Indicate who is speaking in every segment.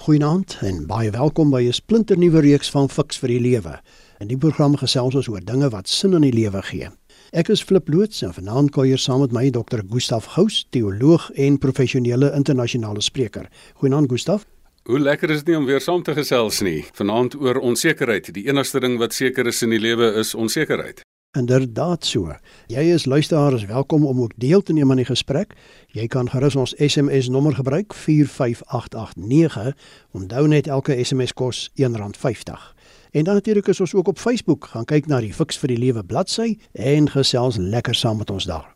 Speaker 1: Goeienaand en baie welkom by 'n splinternuwe reeks van Fix vir die Lewe. In die program gesels ons oor dinge wat sin in die lewe gee. Ek is Flip Loots en vanaand kuier saam met my Dr. Gustaf Gous, teoloog en professionele internasionale spreker. Goeienaand Gustaf.
Speaker 2: Hoe lekker is dit nie om weer saam te gesels nie. Vanaand oor onsekerheid. Die enigste ding wat seker is in die lewe is onsekerheid.
Speaker 1: Inderdaad so. Jy is luisteraar is welkom om ook deel te neem aan die gesprek. Jy kan gerus ons SMS nommer gebruik 45889. Onthou net elke SMS kos R1.50. En dan natuurlik is ons ook op Facebook. Gaan kyk na die Fix vir die Lewe bladsy en gesels lekker saam met ons daar.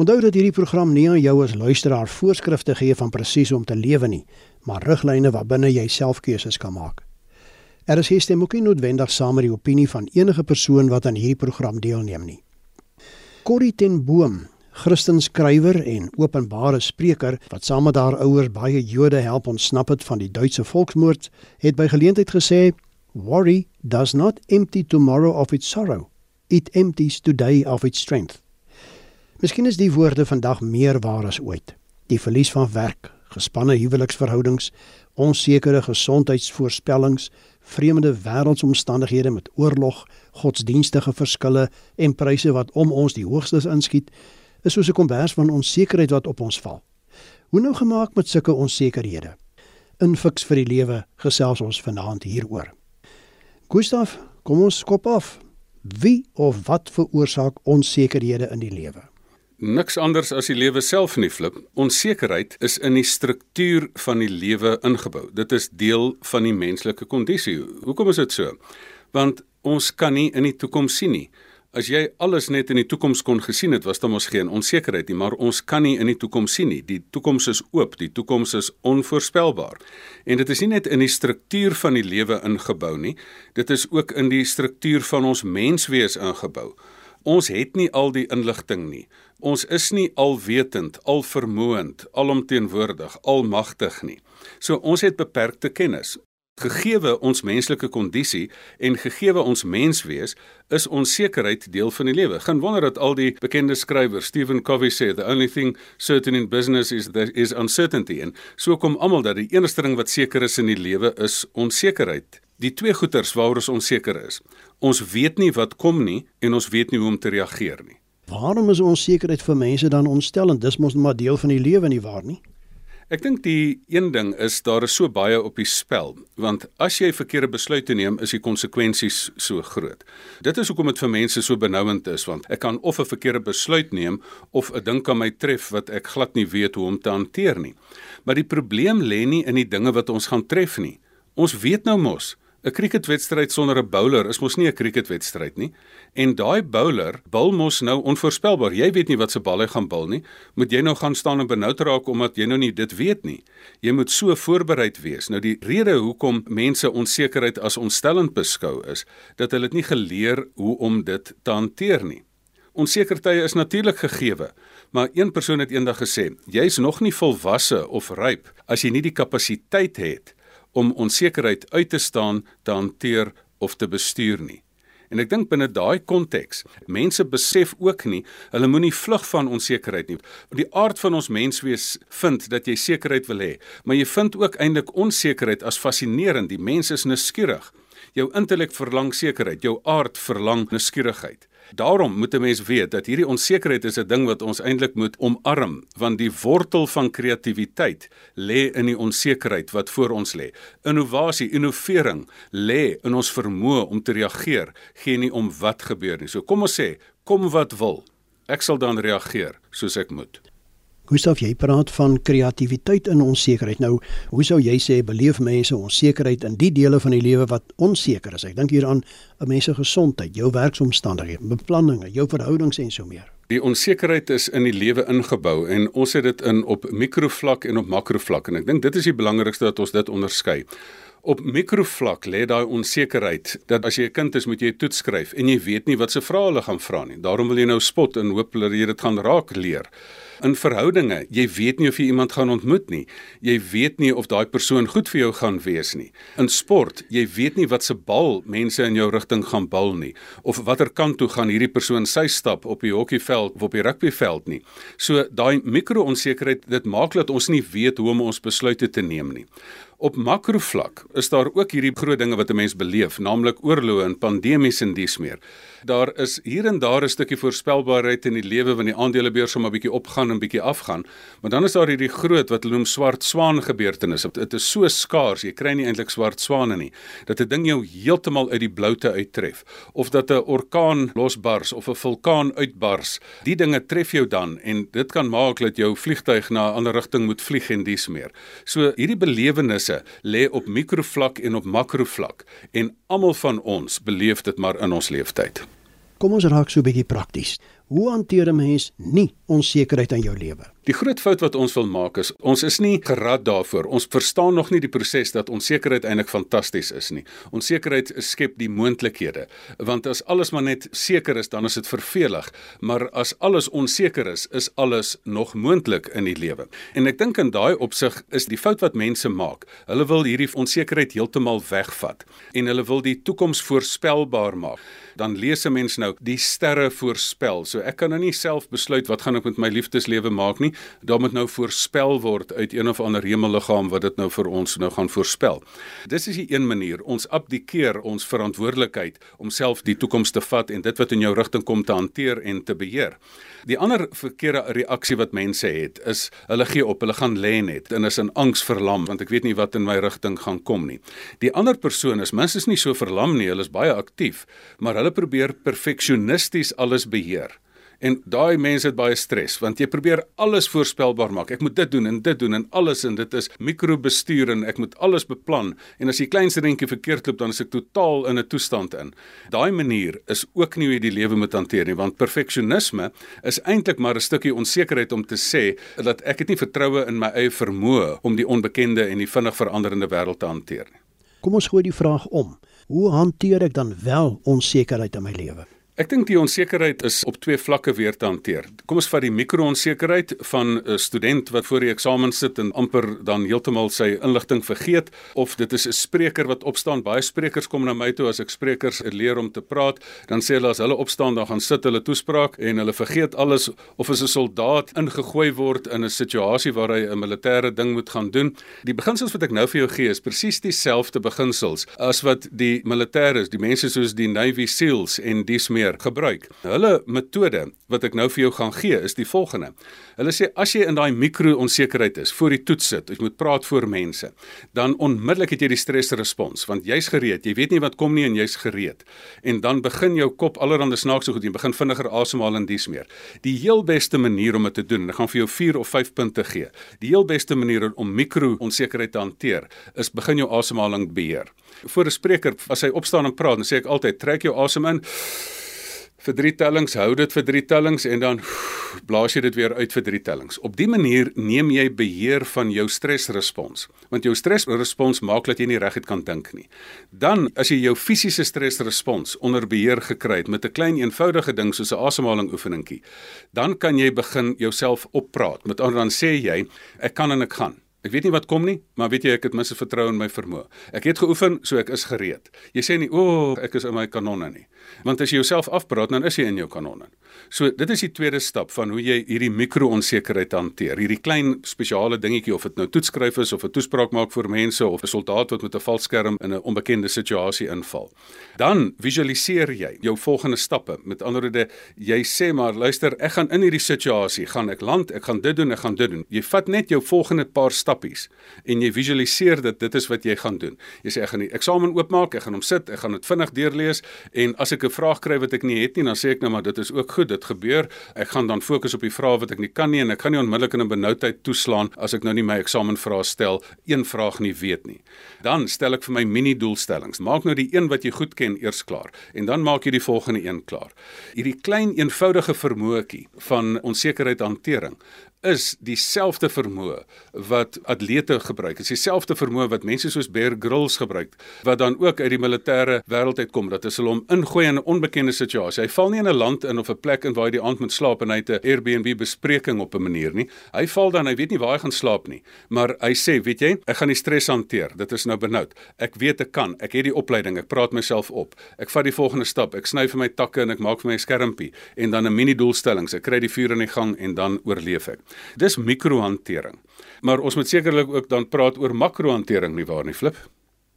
Speaker 1: Onthou dat hierdie program nie aan jou as luisteraar voorskrifte gee van presies hoe om te lewe nie, maar riglyne waarbinne jy self keuses kan maak. Er is hierdie ook nie noodwendig saam met die opinie van enige persoon wat aan hierdie program deelneem nie. Corrie ten Boom, Christen skrywer en openbare spreker wat saam met haar ouers baie Jode help ontsnap het van die Duitse volksmoord, het by geleentheid gesê: "Worry does not empty tomorrow of its sorrow. It empties today of its strength." Miskien is die woorde vandag meer waar as ooit. Die verlies van werk, gespanne huweliksverhoudings, onsekere gesondheidsvoorspellings, vreemde wêreldsomstandighede met oorlog, godsdienstige verskille en pryse wat om ons die hoogstes inskiet, is soos 'n kombers van onsekerheid wat op ons val. Hoe nou gemaak met sulke onsekerhede? In Fix vir die lewe gesels ons vanaand hieroor. Gustaf, kom ons skop af. Wie of wat veroorsaak onsekerhede in die lewe?
Speaker 2: Niks anders as die lewe self nie flip. Onsekerheid is in die struktuur van die lewe ingebou. Dit is deel van die menslike kondisie. Hoekom is dit so? Want ons kan nie in die toekoms sien nie. As jy alles net in die toekoms kon gesien het, was daar mos geen onsekerheid nie, maar ons kan nie in die toekoms sien nie. Die toekoms is oop, die toekoms is onvoorspelbaar. En dit is nie net in die struktuur van die lewe ingebou nie, dit is ook in die struktuur van ons menswees ingebou. Ons het nie al die inligting nie. Ons is nie alwetend, alvermoënd, alomteenwoordig, almagtig nie. So ons het beperkte kennis. Gegeewe ons menslike kondisie en gegeewe ons menswees, is onsekerheid deel van die lewe. Geen wonder dat al die bekende skrywers, Stephen Covey sê, the only thing certain in business is there is uncertainty en so kom almal dat die enigste ding wat seker is in die lewe is onsekerheid. Die twee goeters waaroor ons onseker is. Ons weet nie wat kom nie en ons weet nie hoe om te reageer nie.
Speaker 1: Waarom is onsekerheid vir mense dan ontstellend? Dis mos maar deel van die lewe nie waar nie?
Speaker 2: Ek dink die een ding is daar is so baie op die spel, want as jy verkeerde besluite neem, is die konsekwensies so groot. Dit is hoekom dit vir mense so benouend is, want ek kan of 'n verkeerde besluit neem of 'n ding kan my tref wat ek glad nie weet hoe om te hanteer nie. Maar die probleem lê nie in die dinge wat ons gaan tref nie. Ons weet nou mos 'n cricketwedstryd sonder 'n bowler is mos nie 'n cricketwedstryd nie. En daai bowler bil mos nou onvoorspelbaar. Jy weet nie wat se bal hy gaan bil nie. Moet jy nou gaan staan en benoud raak omdat jy nou nie dit weet nie. Jy moet so voorbereid wees. Nou die rede hoekom mense onsekerheid as ontstellend beskou is dat hulle dit nie geleer hoe om dit te hanteer nie. Onsekertye is natuurlik gegeewe, maar een persoon het eendag gesê, jy's nog nie volwasse of ryp as jy nie die kapasiteit het om onsekerheid uit te staan, te hanteer of te bestuur nie. En ek dink binne daai konteks, mense besef ook nie, hulle moenie vlug van onsekerheid nie. Die aard van ons menswees vind dat jy sekerheid wil hê, maar jy vind ook eintlik onsekerheid as fascinerend. Die mens is nuuskierig. Jou intellek verlang sekerheid, jou aard verlang nuuskierigheid. Daarom moet 'n mens weet dat hierdie onsekerheid is 'n ding wat ons eintlik moet omarm, want die wortel van kreatiwiteit lê in die onsekerheid wat voor ons lê. Innovasie, innovering lê in ons vermoë om te reageer, geen nie om wat gebeur nie. So kom ons sê, kom wat wil, ek sal dan reageer soos ek moet.
Speaker 1: Gustav, jy praat van kreatiwiteit in onsekerheid. Nou, hoe sou jy sê beleef mense onsekerheid in die dele van die lewe wat onseker is? Ek dink hier aan 'n mens se gesondheid, jou werksomstandighede, beplanninge, jou verhoudings en so meer.
Speaker 2: Die onsekerheid is in die lewe ingebou en ons het dit in op mikrovlak en op makrovlak en ek dink dit is die belangrikste dat ons dit onderskei. Op mikrovlak lê daai onsekerheid dat as jy 'n kind is, moet jy toets skryf en jy weet nie wat se vrae hulle gaan vra nie. Daarom wil jy nou spot en hoop hulle dit gaan raak leer. In verhoudinge, jy weet nie of jy iemand gaan ontmoet nie. Jy weet nie of daai persoon goed vir jou gaan wees nie. In sport, jy weet nie wat se bal mense in jou rigting gaan bal nie of watter kant toe gaan hierdie persoon sy stap op die hokkieveld of op die rugbyveld nie. So daai mikro-onsekerheid, dit maak dat ons nie weet hoe om ons besluite te neem nie. Op makrovlak is daar ook hierdie groot dinge wat 'n mens beleef, naamlik oorloë en pandemies en dies meer. Daar is hier en daar 'n stukkie voorspelbaarheid in die lewe wanneer die aandelebeurs sommer 'n bietjie opgaan en bietjie afgaan, maar dan is daar hierdie groot wat hulle noem swart swaan gebeurtenisse. Dit is so skaars, jy kry nie eintlik swart swane nie. Dat 'n ding jou heeltemal uit die bloute uittref of dat 'n orkaan losbars of 'n vulkaan uitbars. Die dinge tref jou dan en dit kan maak dat jou vliegtyg na 'n ander rigting moet vlieg en dies meer. So hierdie belewennisse lê op mikrovlak en op makrovlak en almal van ons beleef dit maar in ons lewenstyd.
Speaker 1: Kom ons raak so 'n bietjie prakties. Hoe hanteer 'n mens nie onsekerheid in jou lewe?
Speaker 2: Die groot fout wat ons wil maak is ons is nie gerad daarvoor. Ons verstaan nog nie die proses dat onsekerheid eintlik fantasties is nie. Onsekerheid skep die moontlikhede. Want as alles maar net seker is, dan is dit vervelig, maar as alles onseker is, is alles nog moontlik in die lewe. En ek dink in daai opsig is die fout wat mense maak. Hulle wil hierdie onsekerheid heeltemal wegvat en hulle wil die toekoms voorspelbaar maak. Dan lees 'n mens nou die sterre voorspel. So ek kan nou nie self besluit wat gaan ek met my liefdeslewe maak nie daar moet nou voorspel word uit een of ander hemelliggaam wat dit nou vir ons nou gaan voorspel. Dis is die een manier ons abdikeer ons verantwoordelikheid om self die toekoms te vat en dit wat in jou rigting kom te hanteer en te beheer. Die ander verkeerde reaksie wat mense het is hulle gee op, hulle gaan lê net en is in angs verlam want ek weet nie wat in my rigting gaan kom nie. Die ander persoon is minstens nie so verlam nie, hulle is baie aktief, maar hulle probeer perfeksionisties alles beheer. En daai mense het baie stres want jy probeer alles voorspelbaar maak. Ek moet dit doen en dit doen en alles en dit is mikrobestuur en ek moet alles beplan. En as die kleinste dingetjie verkeerd loop, dan is ek totaal in 'n toestand in. Daai manier is ook nie hoe jy die lewe moet hanteer nie, want perfeksionisme is eintlik maar 'n stukkie onsekerheid om te sê dat ek het nie vertroue in my eie vermoë om die onbekende en die vinnig veranderende wêreld te hanteer nie.
Speaker 1: Kom ons gooi die vraag om. Hoe hanteer ek dan wel onsekerheid in my lewe?
Speaker 2: Ek dink die onsekerheid is op twee vlakke weer te hanteer. Kom ons vat die mikro-onsekerheid van 'n student wat voor die eksamen sit en amper dan heeltemal sy inligting vergeet of dit is 'n spreker wat opstaan. Baie sprekers kom na my toe as ek sprekers leer om te praat, dan sê hulle as hulle opstaan dan gaan sit hulle toespraak en hulle vergeet alles of as 'n soldaat ingegooi word in 'n situasie waar hy 'n militêre ding moet gaan doen. Die beginsels wat ek nou vir jou gee is presies dieselfde beginsels as wat die militêre, die mense soos die Navy SEALs en dis meer meer gebruik. Hulle metode wat ek nou vir jou gaan gee is die volgende. Hulle sê as jy in daai mikro-onsekerheid is voor die toets sit, jy moet praat voor mense, dan onmiddellik het jy die stresrespons want jy's gereed. Jy weet nie wat kom nie en jy's gereed. En dan begin jou kop allerhande snaakse goed, jy begin vinniger asemhaal en dies meer. Die heel beste manier om dit te doen, ek gaan vir jou 4 of 5 punte gee. Die heel beste manier om mikro-onsekerheid te hanteer is begin jou asemhaling beheer. Voor 'n spreker as hy opstaan en praat, dan sê ek altyd trek jou asem in vir drie tellings, hou dit vir drie tellings en dan blaas jy dit weer uit vir drie tellings. Op dië manier neem jy beheer van jou stresrespons, want jou stresrespons maak dat jy nie reguit kan dink nie. Dan as jy jou fisiese stresrespons onder beheer gekry het met 'n klein eenvoudige ding soos 'n asemhaling oefeningkie, dan kan jy begin jouself oppraat. Met ander dan sê jy, ek kan en ek gaan. Ek weet nie wat kom nie, maar weet jy ek het minste vertrou in my vermoë. Ek het geoefen, so ek is gereed. Jy sê nie, "O, oh, ek is in my kanonne nie." Want as jy jouself afpraat, dan is jy in jou kanonne. So dit is die tweede stap van hoe jy hierdie mikro-onsekerheid hanteer. Hierdie klein spesiale dingetjie of dit nou toetskryf is of 'n toespraak maak voor mense of 'n soldaat wat met 'n valskerm in 'n onbekende situasie inval. Dan visualiseer jy jou volgende stappe. Met ander woorde, jy sê maar, luister, ek gaan in hierdie situasie, gaan ek land, ek gaan dit doen, ek gaan dit doen. Jy vat net jou volgende paar stappe stappies en jy visualiseer dit dit is wat jy gaan doen. Jy sê ek gaan die eksamen oopmaak, ek gaan hom sit, ek gaan dit vinnig deurlees en as ek 'n vraag kry wat ek nie het nie, dan sê ek nou maar dit is ook goed, dit gebeur. Ek gaan dan fokus op die vrae wat ek nie kan nie en ek gaan nie onmiddellik in 'n benoudheid toeslaan as ek nou nie my eksamenvrae stel, een vraag nie weet nie. Dan stel ek vir my mini doelstellings. Maak nou die een wat jy goed ken eers klaar en dan maak jy die volgende een klaar. Hierdie klein eenvoudige vermoetjie van onsekerheid hantering is dieselfde vermoë wat atlete gebruik. Dit is dieselfde vermoë wat mense soos Bear Grylls gebruik wat dan ook uit die militêre wêreld uitkom dat as hulle hom ingooi in 'n onbekende situasie. Hy val nie in 'n land in of 'n plek in waar hy die aand moet slaap en hy het 'n Airbnb bespreking op 'n manier nie. Hy val dan, hy weet nie waar hy gaan slaap nie, maar hy sê, weet jy, ek gaan die stres hanteer. Dit is nou benoud. Ek weet ek kan. Ek het die opleiding. Ek praat myself op. Ek vat die volgende stap. Ek sny vir my takke en ek maak vir my skermpie en dan 'n mini doelstellings. Ek kry die vuur in die gang en dan oorleef ek. Dis mikrohantering. Maar ons moet sekerlik ook dan praat oor makrohantering nie waar nie, Flip?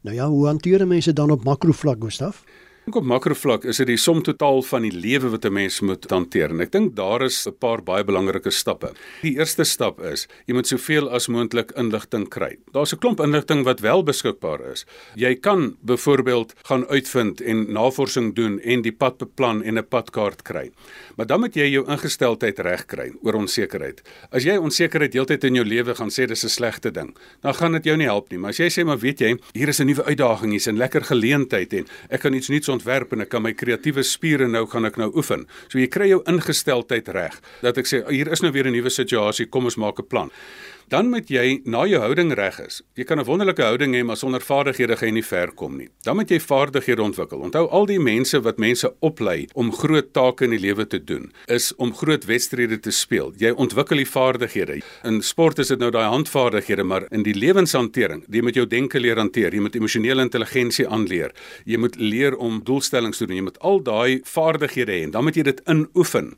Speaker 1: Nou ja, hoe hanteer mense dan op makrovlak, Gustaf?
Speaker 2: Dink op makrovlak is dit die som totaal van die lewe wat 'n mens moet hanteer en ek dink daar is 'n paar baie belangrike stappe. Die eerste stap is jy moet soveel as moontlik inligting kry. Daar's 'n klomp inligting wat wel beskikbaar is. Jy kan byvoorbeeld gaan uitvind en navorsing doen en die pad beplan en 'n padkaart kry. Maar dan moet jy jou ingesteldheid regkry oor onsekerheid. As jy onsekerheid heeltyd in jou lewe gaan sê dis 'n slegte ding, dan gaan dit jou nie help nie. Maar as jy sê maar weet jy, hier is 'n nuwe uitdaging, hier's 'n lekker geleentheid en ek kan iets nuuts ontwerp en ek kan my kreatiewe spiere nou gaan ek nou oefen. So jy kry jou ingesteldheid reg. Dat ek sê hier is nou weer 'n nuwe situasie, kom ons maak 'n plan. Dan moet jy na jou houding reg is. Jy kan 'n wonderlike houding hê maar sonder vaardighede gaan jy nie ver kom nie. Dan moet jy vaardighede ontwikkel. Onthou al die mense wat mense oplei om groot take in die lewe te doen, is om groot wedstryde te speel. Jy ontwikkel die vaardighede. In sport is dit nou daai handvaardighede, maar in die lewenshantering, jy moet jou denke leer hanteer, jy moet emosionele intelligensie aanleer. Jy moet leer om doelstellings te doen. Jy moet al daai vaardighede hê en dan moet jy dit inoefen.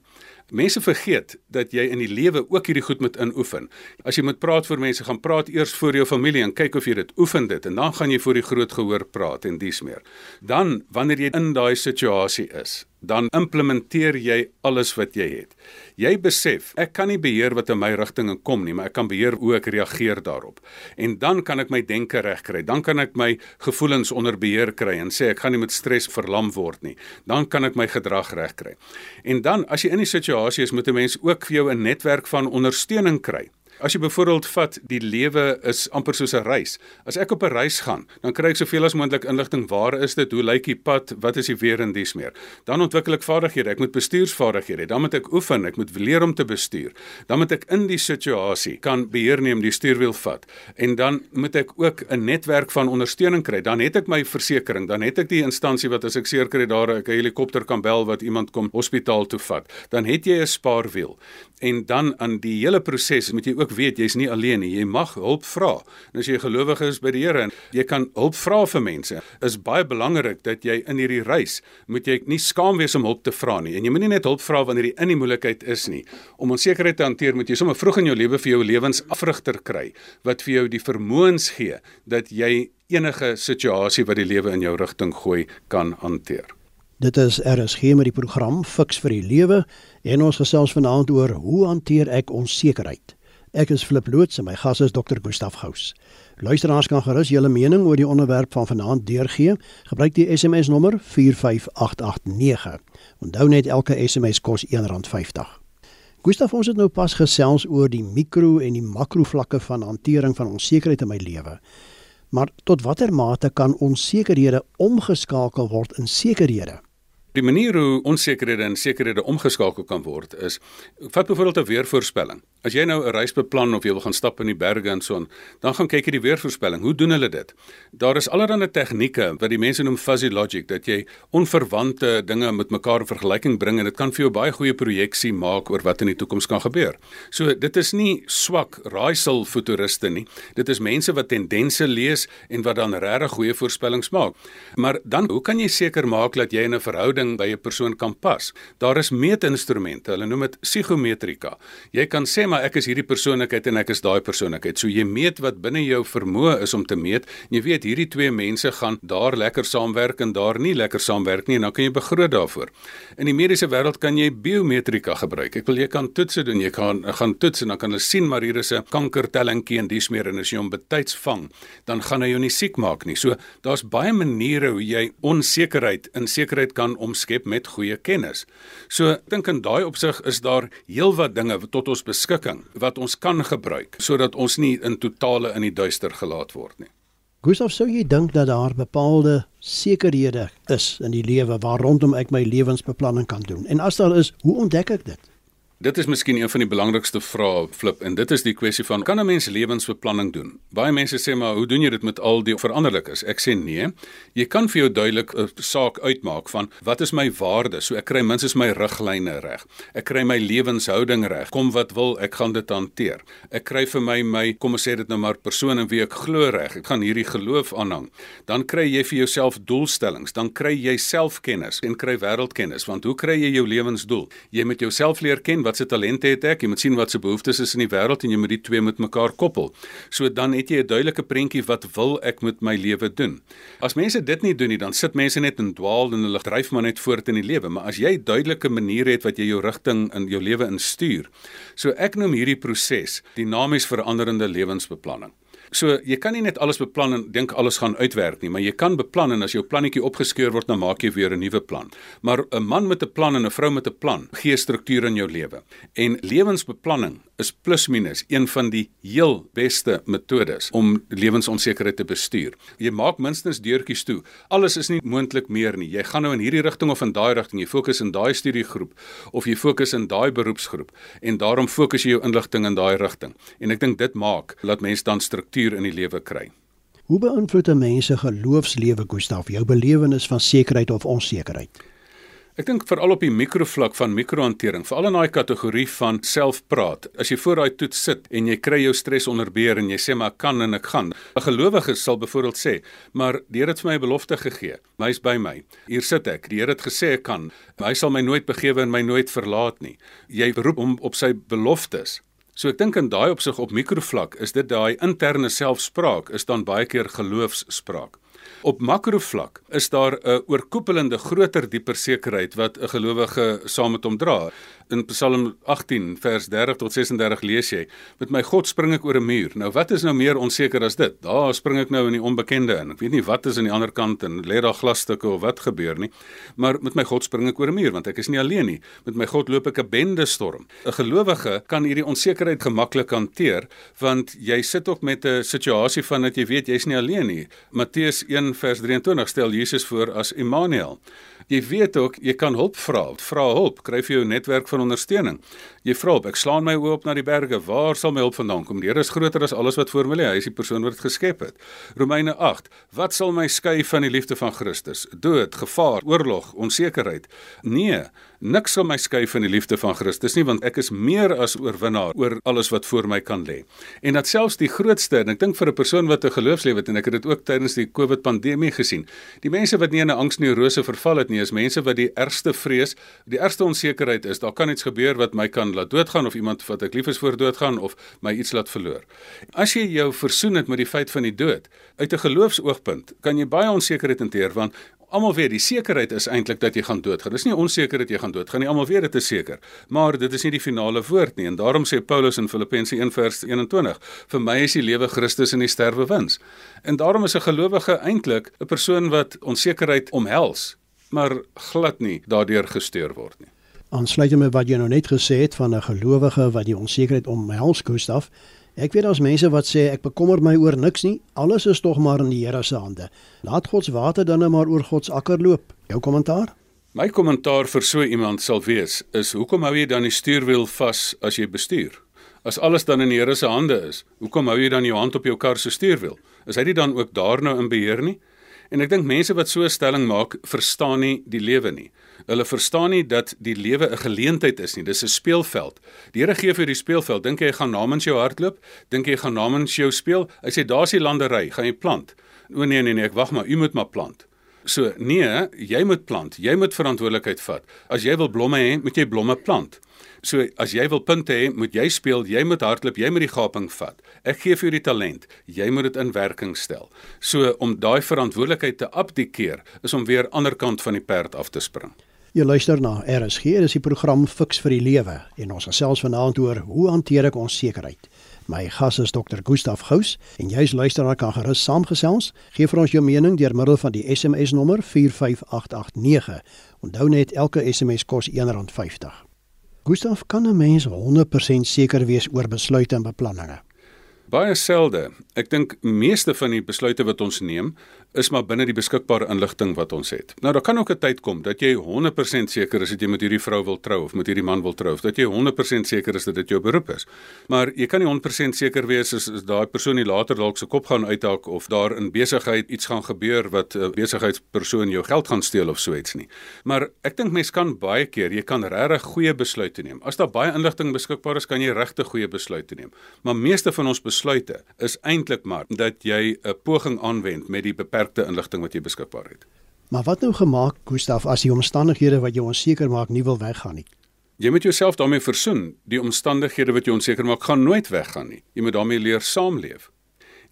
Speaker 2: Mense vergeet dat jy in die lewe ook hierdie goed moet inoefen. As jy moet praat vir mense, gaan praat eers voor jou familie en kyk of jy dit oefen dit en dan gaan jy voor die groot gehoor praat en dies meer. Dan wanneer jy in daai situasie is, dan implementeer jy alles wat jy het. Jy besef, ek kan nie beheer wat in my rigting kom nie, maar ek kan beheer hoe ek reageer daarop. En dan kan ek my denke regkry. Dan kan ek my gevoelens onder beheer kry en sê ek gaan nie met stres verlam word nie. Dan kan ek my gedrag regkry. En dan as jy in die situasie is, moet 'n mens ook vir jou 'n netwerk van ondersteuning kry. As jy byvoorbeeld vat die lewe is amper soos 'n reis. As ek op 'n reis gaan, dan kry ek soveel as moontlik inligting. Waar is dit? Hoe lyk die pad? Wat is die weer en dies meer? Dan ontwikkel ek vaardighede. Ek moet bestuursvaardighede. Dan moet ek oefen. Ek moet leer om te bestuur. Dan moet ek in die situasie kan beheer neem, die stuurwiel vat. En dan moet ek ook 'n netwerk van ondersteuning kry. Dan het ek my versekerings, dan het ek die instansie wat as ek seer kry daar 'n helikopter kan bel wat iemand kom hospitaal toe vat. Dan het jy 'n spaarwiel. En dan aan die hele proses moet jy ook weet jy's nie alleen nie. Jy mag hulp vra. En as jy gelowige is by die Here jy kan hulp vra vir mense, is baie belangrik dat jy in hierdie reis moet jy nie skaam wees om hulp te vra nie. En jy moenie net hulp vra wanneer jy in die moeilikheid is nie. Om onsekerheid te hanteer, moet jy sommer vroeg in jou lewe vir jou lewensafrigter kry wat vir jou die vermoëns gee dat jy enige situasie wat die lewe in jou rigting gooi kan hanteer.
Speaker 1: Dit is RSG met die program Fix vir die Lewe en ons gesels vanaand oor hoe hanteer ek onsekerheid. Ek is Flip Loots en my gas is Dr. Gustaf Gous. Luisteraars kan gerus julle mening oor die onderwerp van vanaand deurgee. Gebruik die SMS nommer 45889. Onthou net elke SMS kos R1.50. Gustaf, ons het nou pas gesels oor die mikro en die makro vlakke van hantering van onsekerheid in my lewe. Maar tot watter mate kan onsekerhede omgeskakel word in sekerhede?
Speaker 2: Die manier hoe onsekerhede in sekerhede omgeskakel kan word is vat byvoorbeeld 'n weervoorspelling. As jy nou 'n reis beplan of jy wil gaan stap in die berge en so on, dan gaan kyk jy die weervoorspelling. Hoe doen hulle dit? Daar is allerlei tegnieke wat die mense noem fuzzy logic dat jy onverwante dinge met mekaar in vergelyking bring en dit kan vir jou baie goeie projeksie maak oor wat in die toekoms kan gebeur. So dit is nie swak raaisel futuriste nie. Dit is mense wat tendense lees en wat dan regtig goeie voorspellings maak. Maar dan hoe kan jy seker maak dat jy in 'n verhouding ding by 'n persoon kan pas. Daar is meetinstrumente, hulle noem dit psigometrika. Jy kan sê maar ek is hierdie persoonlikheid en ek is daai persoonlikheid. So jy meet wat binne jou vermoë is om te meet. Jy weet hierdie twee mense gaan daar lekker saamwerk en daar nie lekker saamwerk nie en dan kan jy begroot daarvoor. In die mediese wêreld kan jy biometrika gebruik. Ek wil jy kan toetse doen. Jy kan gaan toets en dan kan hulle sien maar hier is 'n kankertellingkie en dis meer en as jy hom betyds vang, dan gaan hy jou nie siek maak nie. So daar's baie maniere hoe jy onsekerheid in sekerheid kan om omskep met goeie kennis. So dink in daai opsig is daar heelwat dinge tot ons beskikking wat ons kan gebruik sodat ons nie in totale in die duister gelaat word nie.
Speaker 1: Gustav, sou jy dink dat daar bepaalde sekerhede is in die lewe waar rondom ek my lewensbeplanning kan doen? En as daar is, hoe ontdek ek dit?
Speaker 2: Dit is miskien een van die belangrikste vrae flip en dit is die kwessie van kan 'n mens lewensbeplanning doen? Baie mense sê maar hoe doen jy dit met al die veranderlikes? Ek sê nee. Jy kan vir jou duidelik 'n saak uitmaak van wat is my waarde? So ek kry minstens my riglyne reg. Ek kry my lewenshouding reg. Kom wat wil, ek gaan dit hanteer. Ek kry vir my my kom ons sê dit nou maar persoon en wie ek glo reg. Ek gaan hierdie geloof aanhang. Dan kry jy vir jouself doelstellings, dan kry jy selfkennis en kry wêreldkennis want hoe kry jy jou lewensdoel? Jy moet jouself leer ken wat se talente het ek, jy moet sien wat se behoeftes is in die wêreld en jy moet die twee met mekaar koppel. So dan het jy 'n duidelike prentjie wat wil ek met my lewe doen. As mense dit nie doen nie, dan sit mense net in dwaal en hulle dryf maar net voort in die lewe, maar as jy duidelike maniere het wat jy jou rigting in jou lewe instuur. So ek noem hierdie proses dinamies veranderende lewensbeplanning. So jy kan nie net alles beplan en dink alles gaan uitwerk nie, maar jy kan beplan en as jou plannetjie opgeskeur word, dan maak jy weer 'n nuwe plan. Maar 'n man met 'n plan en 'n vrou met 'n plan gee struktuur in jou lewe. En lewensbeplanning is plus minus een van die heel beste metodes om lewensonsekerheid te bestuur. Jy maak minstens deurtjies toe. Alles is nie moontlik meer nie. Jy gaan nou in hierdie rigting of in daai rigting. Jy fokus in daai studiegroep of jy fokus in daai beroepsgroep en daarom fokus jy jou inligting in daai rigting. En ek dink dit maak dat mense dan struktuur in die lewe kry.
Speaker 1: Hoe beïnvloed 'n mens se geloofslewe, Gustaf, jou belewenis van sekerheid of onsekerheid?
Speaker 2: Ek dink veral op die mikrovlak van mikrohantering, veral in daai kategorie van selfpraat. As jy voor daai toets sit en jy kry jou stres onder beheer en jy sê maar ek kan en ek gaan. 'n Gelowige sal byvoorbeeld sê, "Maar die Here het vir my 'n belofte gegee. Hy's by my. Hier sit ek. Die Here het gesê ek kan. Hy sal my nooit begewe en my nooit verlaat nie." Jy roep hom op sy beloftes. So ek dink in daai opsig op mikrovlak is dit daai interne selfspraak is dan baie keer geloofsspraak. Op makrovlak is daar 'n oorkoepelende groter dieper sekerheid wat 'n gelowige saam met hom dra in Psalm 18 vers 30 tot 36 lees jy: "Met my God spring ek oor 'n muur." Nou wat is nou meer onseker as dit? Daar spring ek nou in die onbekende in. Ek weet nie wat is aan die ander kant en lê daar glasstukke of wat gebeur nie. Maar met my God spring ek oor 'n muur want ek is nie alleen nie. Met my God loop ek 'n bende storm. 'n Gelowige kan hierdie onsekerheid gemaklik hanteer want jy sit ook met 'n situasie van dat jy weet jy's nie alleen nie. Matteus 1 vers 23 stel Jesus voor as Immanuel. Jy weet ook jy kan hulp vra. Vra hulp, kry vir jou netwerk van ondersteuning. Jy vra op, ek slaan my oë op na die berge, waar sal my hulp vandaan kom? Die Here is groter as alles wat voor my lê. Hy is die persoon wat dit geskep het. Romeine 8. Wat sal my skei van die liefde van Christus? Dood, gevaar, oorlog, onsekerheid? Nee, niks sal my skei van die liefde van Christus nie, want ek is meer as oorwinnaar oor alles wat voor my kan lê. En dat selfs die grootste, en ek dink vir 'n persoon wat 'n geloofslewe het en ek het dit ook tydens die COVID pandemie gesien. Die mense wat nie in 'n angsneurose verval het nie, is mense wat die ergste vrees, die ergste onsekerheid is, daar kan iets gebeur wat my kan laat doodgaan of iemand wat ek lief is voor doodgaan of my iets laat verloor. As jy jou versoen het met die feit van die dood uit 'n geloofsoogpunt, kan jy baie onsekerheid hanteer want almal weet die sekerheid is eintlik dat jy gaan doodgaan. Dis nie onseker dat jy gaan doodgaan nie. Almal weet dit is seker. Maar dit is nie die finale woord nie en daarom sê Paulus in Filippense 1:21, vir my is die lewe Christus en die sterwe wins. En daarom is 'n gelowige eintlik 'n persoon wat onsekerheid omhels, maar glad nie daardeur gesteur word nie
Speaker 1: aansluit met wat jy nou net gesê het van 'n gelowige wat die onsekerheid omhels Gustaf. Ek weet daar's mense wat sê ek bekommer my oor niks nie. Alles is tog maar in die Here se hande. Laat God se water dan net maar oor God se akker loop. Jou kommentaar?
Speaker 2: My kommentaar vir so iemand sal wees is hoekom hou jy dan die stuurwiel vas as jy bestuur? As alles dan in die Here se hande is, hoekom hou jy dan jou hand op jou kar se stuurwiel? Is hy nie dan ook daar nou in beheer nie? En ek dink mense wat so 'n stelling maak, verstaan nie die lewe nie. Hulle verstaan nie dat die lewe 'n geleentheid is nie. Dis 'n speelveld. Die Here gee vir die speelveld. Dink jy gaan namens jou hardloop? Dink jy gaan namens jou speel? Hy sê daar's die landery, gaan jy plant? O nee nee nee, ek wag maar, u moet maar plant. So nee, jy moet plant. Jy moet verantwoordelikheid vat. As jy wil blomme hê, moet jy blomme plant. So as jy wil punte hê, moet jy speel, jy moet hardloop, jy moet die gaping vat. Ek gee vir jou die talent, jy moet dit in werking stel. So om daai verantwoordelikheid te abdikeer is om weer ander kant van die perd af te spring.
Speaker 1: Jy luister na RSG, dis die program Fix vir die Lewe en ons gesels vanaand oor hoe hanteer ek onsekerheid. My gas is Dr. Gustaf Gous en jy's luisteraar kan gerus saamgesels. Gee vir ons jou mening deur middel van die SMS nommer 45889. Onthou net elke SMS kos R1.50. Gustaf, kan 'n mens 100% seker wees oor besluite en beplanninge?
Speaker 2: Baie selde. Ek dink meeste van die besluite wat ons neem, is maar binne die beskikbare inligting wat ons het. Nou daar kan ook 'n tyd kom dat jy 100% seker is dat jy met hierdie vrou wil trou of met hierdie man wil trou of dat jy 100% seker is dat dit jou beroep is. Maar jy kan nie 100% seker wees as, as daai persoon nie later dalk se kop gaan uithaak of daar in besigheid iets gaan gebeur wat 'n besigheidspersoon jou geld gaan steel of so iets nie. Maar ek dink mense kan baie keer, jy kan regtig goeie besluite neem. As daar baie inligting beskikbaar is, kan jy regtig goeie besluite neem. Maar meeste van ons besluite is eintlik maar dat jy 'n poging aanwend met die beperkte inligting wat jy beskikbaar het.
Speaker 1: Maar wat nou gemaak, Gustaf, as die omstandighede wat jou onseker maak nie wil weggaan nie?
Speaker 2: Jy moet jouself daarmee versoen. Die omstandighede wat jou onseker maak, gaan nooit weggaan nie. Jy moet daarmee leer saamleef.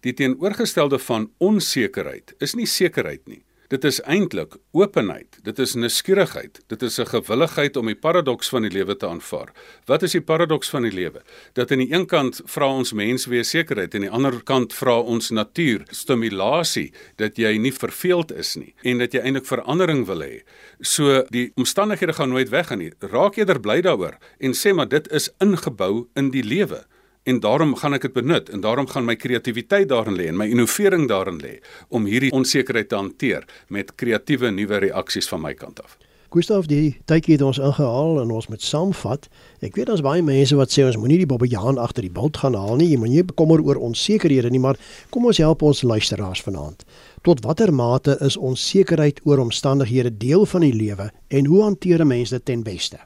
Speaker 2: Die teenoorgestelde van onsekerheid is nie sekerheid nie. Dit is eintlik openheid. Dit is nuuskierigheid. Dit is 'n gewilligheid om die paradoks van die lewe te aanvaar. Wat is die paradoks van die lewe? Dat aan die een kant vra ons mens wees sekerheid en aan die ander kant vra ons natuur stimulasie dat jy nie verveeld is nie en dat jy eintlik verandering wil hê. So die omstandighede gaan nooit weggaan nie. Raak eerder bly daaroor en sê maar dit is ingebou in die lewe en daarom gaan ek dit benut en daarom gaan my kreatiwiteit daarin lê en my innovering daarin lê om hierdie onsekerheid te hanteer met kreatiewe nuwe reaksies van my kant af.
Speaker 1: Gustav, die tydjie het ons ingehaal en ons moet saamvat. Ek weet daar's baie mense wat sê ons moenie die bobbejaan agter die bult gaan haal nie. Jy moet nie bekommer oor onsekerhede nie, maar kom ons help ons luisteraars vanaand. Tot watter mate is onsekerheid oor omstandighede deel van die lewe en hoe hanteer 'n mens dit ten beste?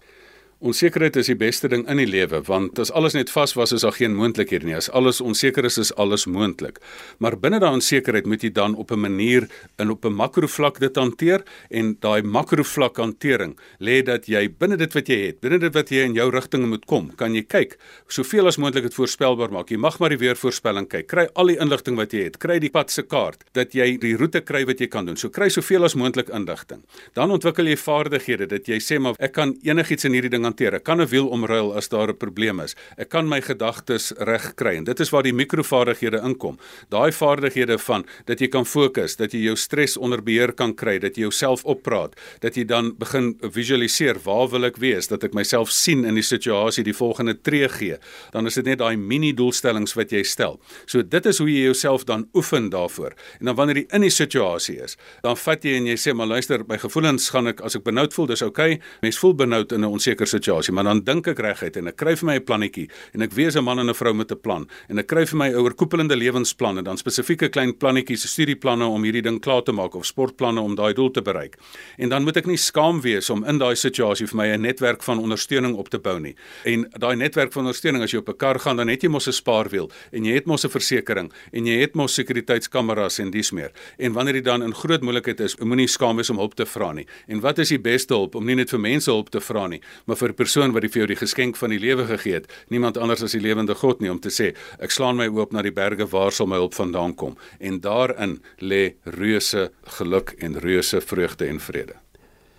Speaker 2: Onsekerheid is die beste ding in die lewe want as alles net vas was is daar geen moontlikhede nie. As alles onseker is, is alles moontlik. Maar binne daai onsekerheid moet jy dan op 'n manier in op 'n makrovlak dit hanteer en daai makrovlak hantering lê dat jy binne dit wat jy het, binne dit wat jy in jou rigting moet kom, kan jy kyk soveel as moontlik dit voorspelbaar maak. Jy mag maar die weervoorspelling kyk. Kry al die inligting wat jy het. Kry die pad se kaart dat jy die roete kry wat jy kan doen. So kry soveel as moontlik inligting. Dan ontwikkel jy vaardighede dat jy sê maar ek kan enigiets in hierdie ding hanteer. Ek kan 'n wiel omruil as daar 'n probleem is. Ek kan my gedagtes reg kry en dit is waar die mikrovaardighede inkom. Daai vaardighede van dat jy kan fokus, dat jy jou stres onder beheer kan kry, dat jy jouself oppraat, dat jy dan begin visualiseer, waar wil ek wees, dat ek myself sien in die situasie, die volgende tree gee. Dan is dit net daai mini doelstellings wat jy stel. So dit is hoe jy jouself dan oefen daarvoor. En dan wanneer jy in die situasie is, dan vat jy en jy sê maar luister, my gevoelens gaan ek as ek benoud voel, dis oukei. Okay. Mens voel benoud in 'n onseker situasie, maar dan dink ek reguit en ek kry vir my 'n plannetjie en ek wees 'n man en 'n vrou met 'n plan en ek kry vir my 'n oorkoepelende lewensplan en dan spesifieke klein plannetjies, studieplanne om hierdie ding klaar te maak of sportplanne om daai doel te bereik. En dan moet ek nie skaam wees om in daai situasie vir my 'n netwerk van ondersteuning op te bou nie. En daai netwerk van ondersteuning as jy op 'n kar gaan, dan het jy mos 'n spaarwiel en jy het mos 'n versekerings en jy het mos sekuriteitskameras en dis meer. En wanneer jy dan in groot moeilikheid is, moenie skaam wees om hulp te vra nie. En wat is die beste hulp om nie net vir mense hulp te vra nie, maar vir 'n persoon wat vir jou die geskenk van die lewe gegee het, niemand anders as die lewende God nie om te sê ek slaan my oop na die berge waar sal my hulp vandaan kom en daarin lê reuse geluk en reuse vreugde en vrede.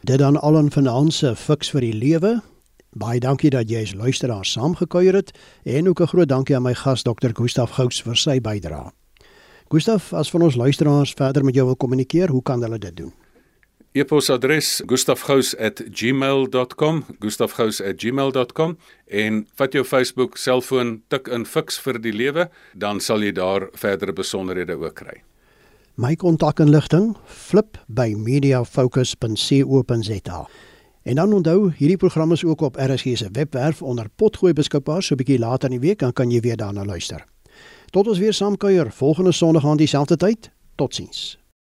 Speaker 1: Dit dan al 'n finansie fiks vir die lewe. Baie dankie dat jy as luisteraar saamgekuier het en ook 'n groot dankie aan my gas Dr. Gustaf Gouds vir sy bydrae. Gustaf, as van ons luisteraars verder met jou wil kommunikeer, hoe kan hulle dit doen?
Speaker 2: E-posadres gustafgous@gmail.com gustafgous@gmail.com en vat jou Facebook selfoon tik in fiks vir die lewe dan sal jy daar verdere besonderhede ook kry.
Speaker 1: My kontakinligting flip by mediafocus.co.za. En dan onthou, hierdie program is ook op RSG se webwerf onder potgooi beskikbaar, so 'n bietjie later in die week kan jy weer daarna luister. Tot ons weer saamkuier volgende Sondag aan dieselfde tyd. Totsiens.